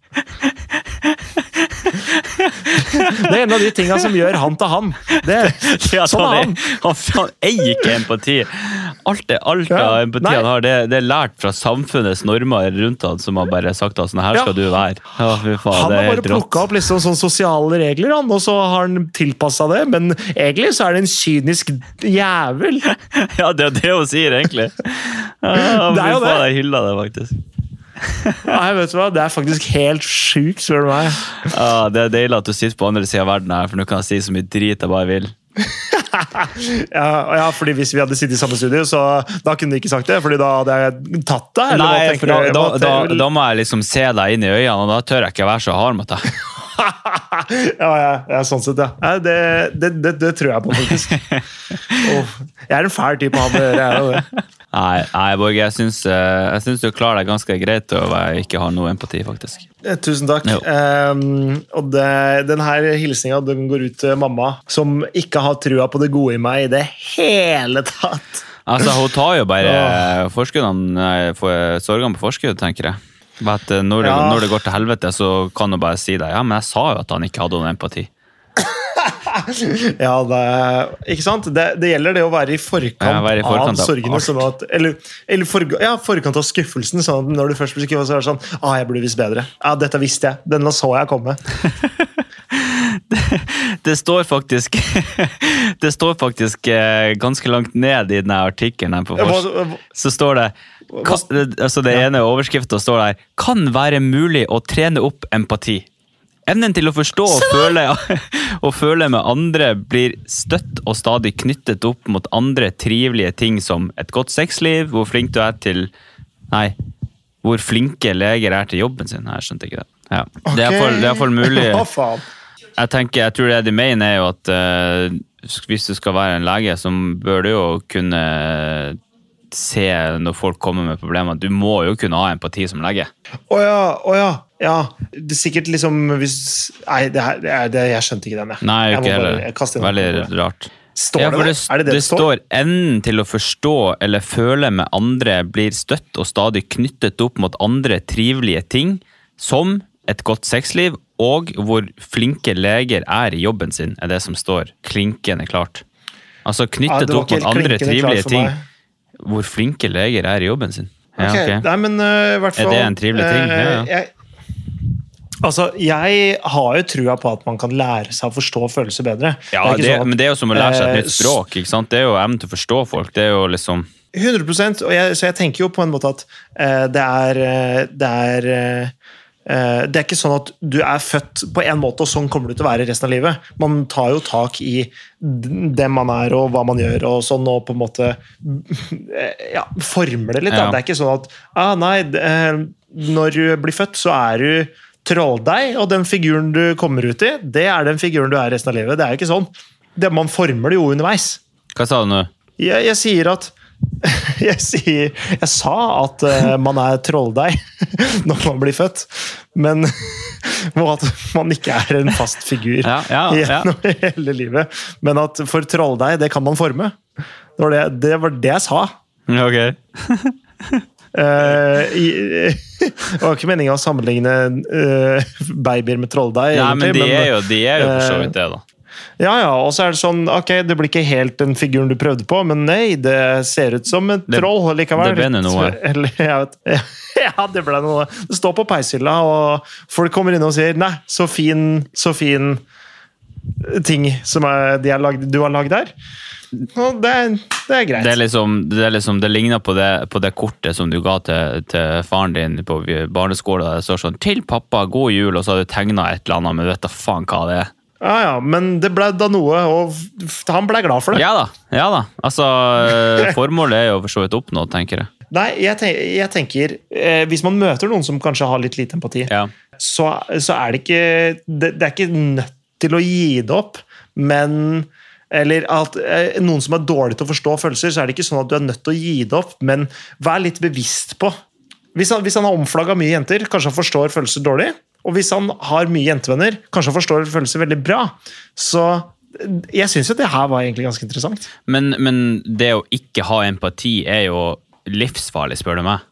Det er en av de tinga som gjør han til han. Det, Ja, sånn er han, han. han, eier ikke empati. Alt, det, alt Ja, av empati nei. han har, det, det er lært fra samfunnets normer rundt han, som har bare sagt at sånn her Ja. skal du være. Ja, faen, Han har bare plukka opp liksom sånne sosiale regler, han, og så har han tilpassa det. Men egentlig så er det en kynisk jævel. Ja, det er det hun sier, egentlig. Ja, Det er jo det. Jeg det, faktisk. Nei, vet du hva? Det er faktisk helt sjukt, spør du meg. Ja, det er deilig at du sitter på andre sida av verden her, for nå kan jeg si så mye drit jeg bare vil. Ja, ja, fordi Hvis vi hadde sittet i samme studio, så da kunne du ikke sagt det. Fordi da hadde jeg tatt deg. Nei, da, da, da, da må jeg liksom se deg inn i øynene, og da tør jeg ikke være så hard mot deg. ja, ja, ja, sånn sett, ja. Det, det, det, det tror jeg på, faktisk. Oh, jeg er en fæl type å ha med å gjøre. Nei, nei Borge, jeg syns, eh, jeg syns du klarer deg ganske greit og jeg ikke har noe empati, faktisk. Eh, Tusen takk. Um, og det, den hilsninga den går ut til mamma, som ikke har trua på det gode i meg i det hele tatt. Altså, Hun tar jo bare forskuddene, sorgene på forskudd, tenker jeg. Eh, når, det, Ja. når det går til helvete, så kan hun bare si deg ja, men jeg sa jo at han ikke hadde noen empati. Ja, det, ikke sant? Det, det gjelder det å være i forkant, Ja, være i forkant av av sorgene. Sånn at, eller eller for, ja, forkant av skuffelsen. Sånn at når du først blir skuffet, så er det sånn ah, jeg burde visst bedre. Ja, dette visste jeg. Denne så jeg komme. Det står faktisk Det står faktisk eh, ganske langt ned i denne artikkelen Så står det ka, altså Det ene overskrifta står der Kan være mulig å trene opp empati. Evnen til å forstå og føle, og føle med andre blir støtt og stadig knyttet opp mot andre trivelige ting som et godt sexliv, hvor flink du er til Nei, hvor flinke leger er til jobben sin. Jeg skjønte ikke det. Ja. Det iallfall- det er iallfall mulig. Jeg tenker, jeg tror det de mener er jo at uh, hvis du skal være en lege, så bør du jo kunne se når folk kommer med problemer. Du må jo kunne ha empati som lege. Å ja, å ja. ja. Det er sikkert liksom hvis Nei, det her, det er, jeg skjønte ikke den, jeg. Nei, jeg ikke heller. Veldig rart. Står Ja, det det? Det det det står? står evnen til å forstå eller føle med andre blir støtt og stadig knyttet opp mot andre trivelige ting, som et godt sexliv, og hvor flinke leger er i jobben sin, er det som står klinkende klart. Altså knyttet ja, opp mot andre trivelige ting. meg. Hvor flinke leger er i jobben sin. Ja, Ok, Okay. Nei, men uh, i hvert Er det en trivelig ting? Uh, Ja, ja. Jeg, altså, jeg har jo trua på at man kan lære seg å forstå følelser bedre. Ja, er det, sånn at- men det er jo som å lære seg et eh, nytt språk. ikke sant? Det er jo evnen til å forstå folk. Det er jo liksom 100% og jeg, Så jeg tenker jo på en måte at uh, det er eh, Det er eh, eh, det er ikke sånn at du er født på en måte, og sånn kommer du til å være resten av livet. Man tar jo tak i dem man er, og hva man gjør, og sånn, og på en måte eh, ja, former det litt. Ja. Det er ikke sånn at ah, nei, eh, når du blir født, så er du trolldeig, og den figuren du kommer ut i, det er den figuren du er resten av livet. Det er jo ikke sånn. Det, man former det jo underveis. Hva sa du nå? Jeg, jeg sier at jeg, sier, jeg sa at eh, man er trolldeig når man blir født, men at man ikke er en fast figur Ja, ja, ja. gjennom hele livet. Men at for trolldeig, det kan man forme. Det var det, det, var det jeg sa. Ok. Eh, i, det var ikke meninga å sammenligne eh, babyer med trolldeig. Nei, men de er jo, de er jo for så vidt det, da. Ja, ja, og så er det sånn Ok, det blir ikke helt den figuren du prøvde på, men nei, det ser ut som et troll likevel. det ble noe. Eller, jeg vet, ja, det ble noe. Det står på peishylla, og folk kommer inn og sier 'nei, så fin, så fin ting som er, har lagd, du har lagd der'. Og det, er- det er greit. Det, er liksom, det, er liksom, det ligner på det, på det kortet som du ga til, til faren din på barneskolen. Det står sånn 'Til pappa, god jul', og så har du tegna et eller annet, men du vet da faen hva det er. Ja, ja, men det ble da noe, og han ble glad for det. Ja da. ja da. Altså, Formålet er jo for så vidt oppnådd, tenker jeg. Nei, jeg tenker, jeg tenker eh, Hvis man møter noen som kanskje har litt lite empati, Ja. så, så er det ikke det, det er ikke nødt til å gi det opp, men eller at eh, noen som er dårlig til å forstå følelser, så er det ikke sånn at du er nødt til å gi det opp, men vær litt bevisst på Hvis han, hvis han har omflagga mye jenter, kanskje han forstår følelser dårlig. Og hvis han har mye jentevenner, kanskje han forstår følelser veldig bra. Så jeg syns jo det her var egentlig ganske interessant. Men, men det å ikke ha empati er jo livsfarlig, spør du meg.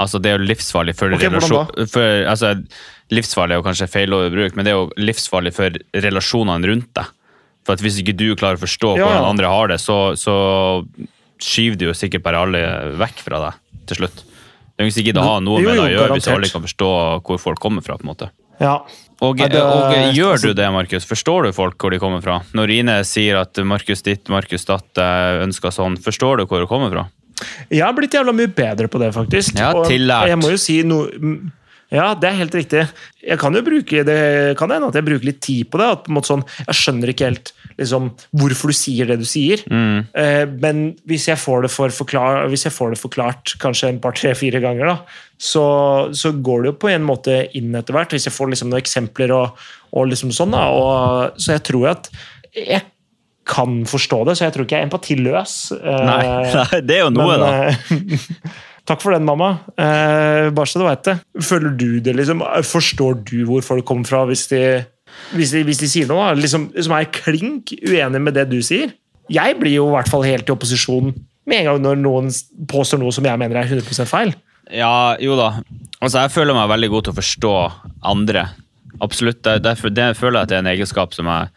Altså, det er jo livsfarlig for okay, relasjon... For, altså, livsfarlig er jo kanskje feil ord å bruke, men det er jo livsfarlig for relasjonene rundt deg. For at hvis ikke du klarer å forstå ja. hvordan andre har det, så, så skyver du jo sikkert bare alle vekk fra deg til slutt. Det er ikke sikkert å ha noe med det å gjøre hvis alle kan forstå hvor folk kommer fra. på en måte. Ja. Og, det- og gjør altså- du det, Markus? Forstår du folk hvor de kommer fra? Når Ine sier at Markus ditt, Markus datt, ønsker sånn, forstår du hvor det kommer fra? Jeg har blitt jævla mye bedre på det, faktisk. Ja, Og tillært. Jeg må jo si noe Ja, det er helt riktig. Jeg kan jo bruke det kan hende at jeg bruker litt tid på det. At på en måte sånn, Jeg skjønner ikke helt liksom, hvorfor du sier det du sier. Mm. Eh, men hvis jeg, får det for forklar, hvis jeg får det forklart kanskje en par, tre, fire ganger, da, så, så går det jo på en måte inn etter hvert. Hvis jeg får liksom noen eksempler og, og liksom sånn. Da, og, så jeg tror at jeg kan forstå det, så jeg tror ikke jeg er empatiløs. Eh, Nei, nei, det er jo noe, men, da. Takk for den, mamma. Eh, bare så du veit det. Føler du det, liksom? Forstår du hvor folk kommer fra hvis de, hvis de, hvis de sier noe? Liksom, som er klink uenig med det du sier? Jeg blir jo i hvert fall helt i opposisjon med en gang når noen påstår noe som jeg mener er 100% feil. Ja, jo da. Altså, jeg føler meg veldig god til å forstå andre. Absolutt. Det, det, det føler jeg at det er en egenskap som jeg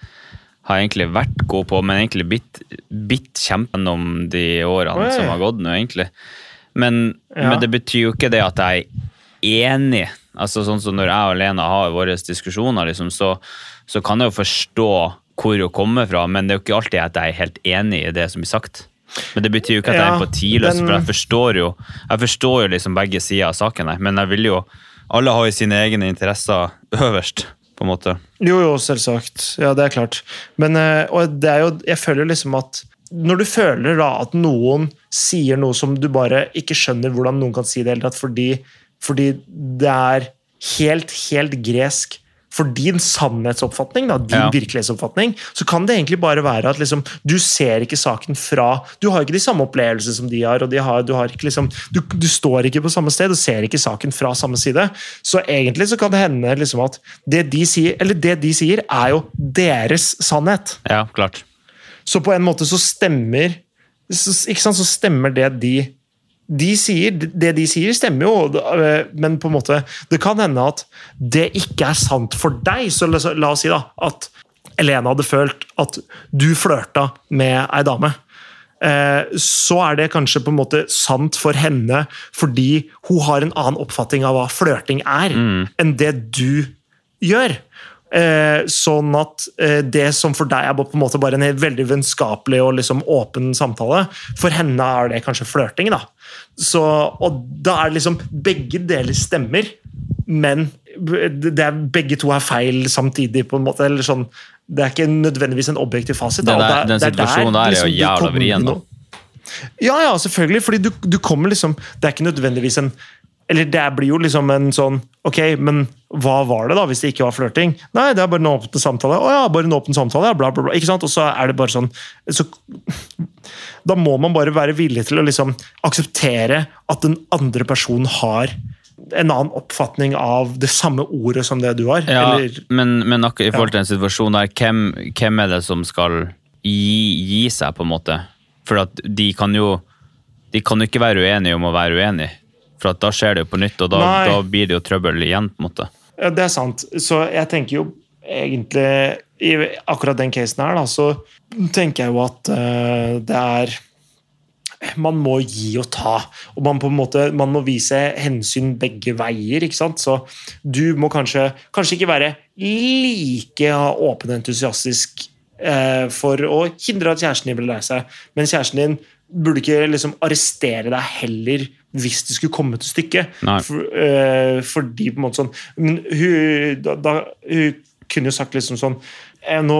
har egentlig vært god på, men egentlig bitt, bitt kjempen om de årene Oi. som har gått nå, egentlig. Men, Ja. men det betyr jo ikke det at jeg er enig. Altså sånn som Når jeg og Lena har våre diskusjoner, liksom, så, så kan jeg jo forstå hvor hun kommer fra, men det er jo ikke alltid at jeg er helt enig i det som blir sagt. Men det betyr jo ikke at jeg er empatiløs, men- for jeg forstår jo jeg forstår jo liksom begge sider av saken her, men jeg vil jo alle har jo sine egne interesser øverst, på en måte. Jo, jo, selvsagt. Ja, det er klart. Men eh, og det er jo, jeg føler liksom at når du føler da at noen sier noe som du bare ikke skjønner hvordan noen kan si det, i det hele tatt, fordi, fordi det er helt, helt gresk for din sannhetsoppfatning, da, din Ja. virkelighetsoppfatning, så kan det egentlig bare være at liksom, du ser ikke saken fra Du har ikke de samme opplevelsene som de har, og de har, du, har ikke, liksom, du, du står ikke på samme sted og ser ikke saken fra samme side. Så egentlig så kan det hende liksom at det de sier, eller det de sier, er jo deres sannhet. Ja, klart. Så på en måte så stemmer så, ikke sant, så stemmer det de de sier, Det de sier, stemmer jo, øh, men på en måte det kan hende at det ikke er sant for deg. Så la, la oss si da, at Elena hadde følt at du flørta med ei dame. Eh, Så er det kanskje på en måte sant for henne fordi hun har en annen oppfatning av hva flørting er, enn det du gjør. Eh, sånn at eh, det som for deg er på en måte bare en veldig vennskapelig og liksom åpen samtale, for henne er det kanskje flørting. da. Så, og da er det liksom Begge deler stemmer, men det er, begge to er feil samtidig. på en måte, eller sånn, Det er ikke nødvendigvis en objektiv fasit. da, der- er- den situasjonen der er jo liksom du jævla vrien, Ja, ja, selvfølgelig. fordi du, du kommer liksom Det er ikke nødvendigvis en Eller det blir jo liksom en sånn Ok, men hva var det, da, hvis det ikke var flørting? Nei, det er bare en åpen samtale. Å ja, bare en åpen samtale, ja, bla, bla, bla. Ikke sant? Og så er det bare sånn så, Da må man bare være villig til å liksom akseptere at den andre personen har en annen oppfatning av det samme ordet som det du har. Ja, Eller, men, men akkurat i forhold til den situasjonen der, hvem, hvem er det som skal gi, gi seg, på en måte? For at de kan jo de kan jo ikke være uenige om å være uenige. For da skjer det jo på nytt, og da, da blir det jo trøbbel igjen. på en måte. Ja, det er sant. Så jeg tenker jo egentlig i akkurat den casen her, da, så tenker jeg jo at uh, det er man må gi og ta. Og man, måte, man må vise hensyn begge veier. ikke sant? Så du må kanskje, kanskje ikke være like åpen og entusiastisk eh, for å hindre at kjæresten din blir lei seg, men kjæresten din burde ikke liksom arrestere deg heller hvis det skulle komme til stykket. For, uh, fordi på en måte sånn Men hun, da, da, hun kunne jo sagt liksom sånn jeg, nå,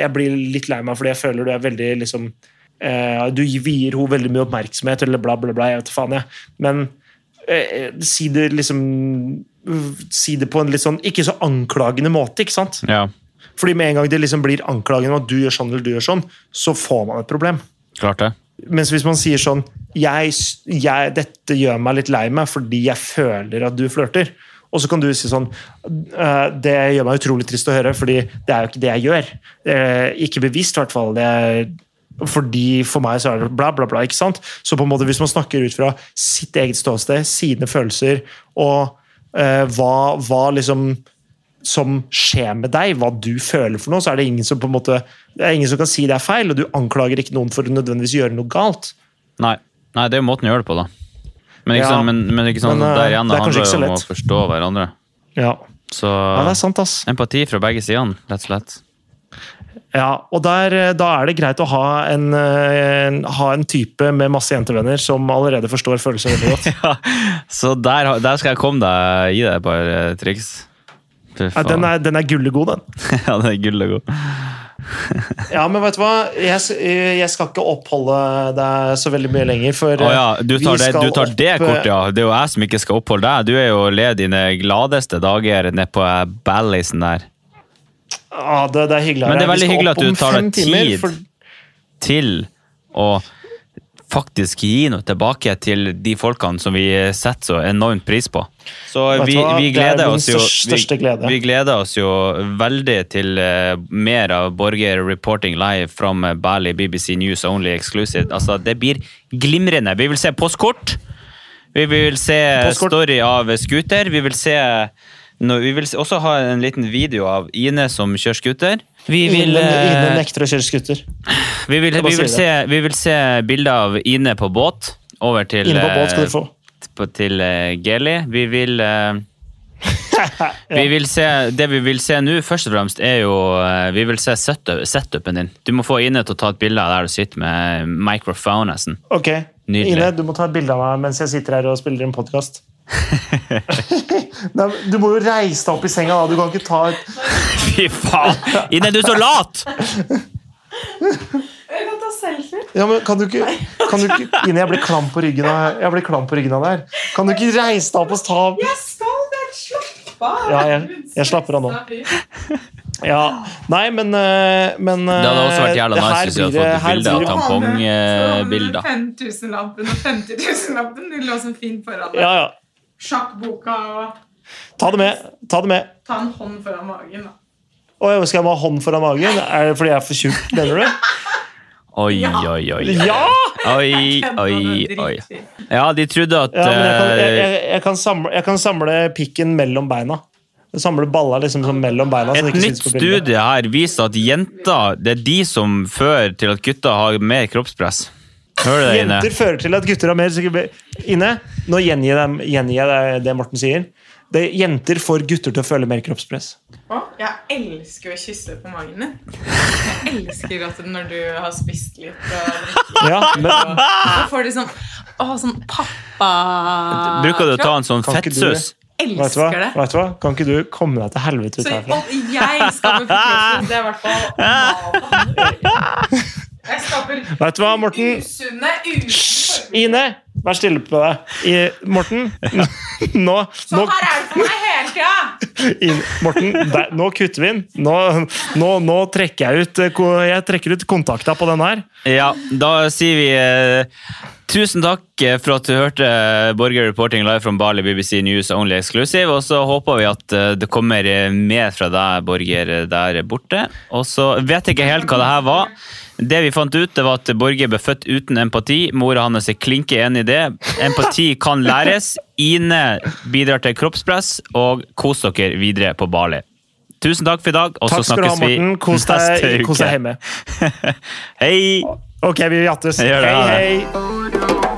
Jeg blir litt lei meg fordi jeg føler du er veldig liksom uh, Du vier henne veldig mye oppmerksomhet, eller bla, bla, bla. Jeg vet faen, jeg. Men uh, si det liksom Si det på en litt sånn ikke så anklagende måte, ikke sant? Ja, Fordi med en gang det liksom blir anklagende om at du gjør sånn eller du gjør sånn, så får man et problem. klart det. Mens hvis man sier sånn jeg, jeg, 'Dette gjør meg litt lei meg fordi jeg føler at du flørter'. Og så kan du si sånn «Eh, Det gjør meg utrolig trist å høre, fordi det er jo ikke det jeg gjør. Eh, ikke bevisst, i hvert fall. Fordi For meg så er det bla, bla, bla. ikke sant? Så på en måte hvis man snakker ut fra sitt eget ståsted, sine følelser, og eh, hva, hva liksom som skjer med deg, hva du føler for noe, så er det ingen som på en måte det er ingen som kan si det er feil, og du anklager ikke noen for å nødvendigvis gjøre noe galt. Nei, Nei det er jo måten å gjøre det på, da. Men, ikke Ja, sånn, men, men ikke sånn, men, eh, der igjen det det er handler jo om å forstå hverandre. Ja, Så ja det er sant, ass. empati fra begge sidene, rett og slett. Ja, og der, eh, Da er det greit å ha en, eh, en, ha en type med masse jentevenner som allerede forstår følelser veldig godt. Ja, så der, der skal jeg komme deg gi deg et par eh, triks. Ja, den, er, den er gullegod, den. ja, den er gull og god. Ja, men vet du hva? Jeg, jeg skal ikke oppholde deg så veldig mye lenger. For oh, ja, du tar, det, du tar det opp, kortet, ja. Det er jo jeg som ikke skal oppholde deg. Du er jo led dine gladeste dager nede på Ballisen der. Ja, det, det er hyggelig. Men det er veldig hyggelig at du tar deg tid timer, for- Til å faktisk gi noe tilbake til de folkene som vi setter så enormt pris på. Så vi, vi, er gleder oss jo, glede. vi, vi gleder oss jo veldig til uh, mer av Borger reporting live from Bali BBC News Only Exclusive. Altså, det blir glimrende. Vi vil se postkort. Vi vil se Postkort. story av scooter. Vi vil se no, vi vil også ha en liten video av Ine som kjører scooter. Vi vil, Ine, eh, nekter å kjøre skutter. vi vil, vi vil, se, vi vil se bilder av Ine på båt over til, Ine på båt skal eh, du få. på- til uh, Geli. Vi vil eh, vi vil se, Det vi vil se nå, først og fremst, er jo eh, Vi vil se setup- setupen din. Du må få Ine til å ta et bilde av der du sitter med Microphone Ok, Nydelig. Ine, du må ta et bilde av meg mens jeg sitter her og spiller en podkast. du må jo reise deg opp i senga, da. Du kan ikke ta et Fy faen! Ine, du er så lat! Jeg kan ta selfie. Ja, men kan du ikke, kan du ikke Ine, jeg blir klam på ryggen av Jeg blir klam på ryggen av det her. Kan du ikke reise deg opp og ta Jeg skal det! Slapp av! Ja, jeg- jeg slapper av nå. Ja, Nei, men, eh, men Det hadde også vært jævla eh, nice hvis vi hadde fått her bilde av tampongbilder. 5000-lappen og 50 000-lappen. De lå så fint foran deg. Ja, ja. Sjakkboka og Ta det med. Ta det med. ta en hånd foran magen. da. Oi, skal jeg ha hånd foran magen? Er det fordi jeg er for tjukk, mener du? Oi, Ja. oi, oi. Ja! Oi, oi, oi. Ja, de trodde at ja men jeg kan, jeg, eh, jeg, jeg, kan samle, jeg kan samle pikken mellom beina. Samle baller liksom sånn mellom beina. så Et nytt på studie her viser at jenter det er de som fører til at gutter har mer kroppspress. Hører det, Ine? Jenter fører til at gutter har mer Ine, nå gjengir jeg, deg det- Morten sier. Det, jenter får gutter til å føle mer kroppspress. Å, jeg elsker å kysse på magen din. Jeg elsker at når du har spist litt og Ja, men Da får du sånn Å, sånn pappa Bruker du å ta en sånn fettsus? vet du, hva? Elsker det. vet du hva? Kan ikke du komme deg til helvete ut herfra? Så jeg skaper kroppspress. Det er i hvert fall. Jeg skaper Vet du hva, Morten? usunne, usunne Ine, vær stille på deg. I, Morten, nå, nå Sånn her er det for meg hele tida! Morten, der, nå kutter vi inn. Nå, nå, nå trekker jeg ut, eh, ko- jeg trekker ut kontakta på den her. Ja, da sier vi eh, tusen takk eh, for at du hørte eh, Borger Reporting live from Bali BBC News Only Exclusive. Og så håper vi at eh, det kommer eh, mer fra deg, Borger, eh, der borte. Og så vet jeg ikke helt hva det her var. Det vi fant ut, det var at Borge ble født uten empati. Mora hans er klinke enig i det. Empati kan læres. Ine bidrar til kroppspress, og kos dere videre på Bali. tusen takk for i dag, og så Takk ha, snakkes vi. Kos deg, kos deg hjemme. Hei! Ok, vi jattes. Hei, hei.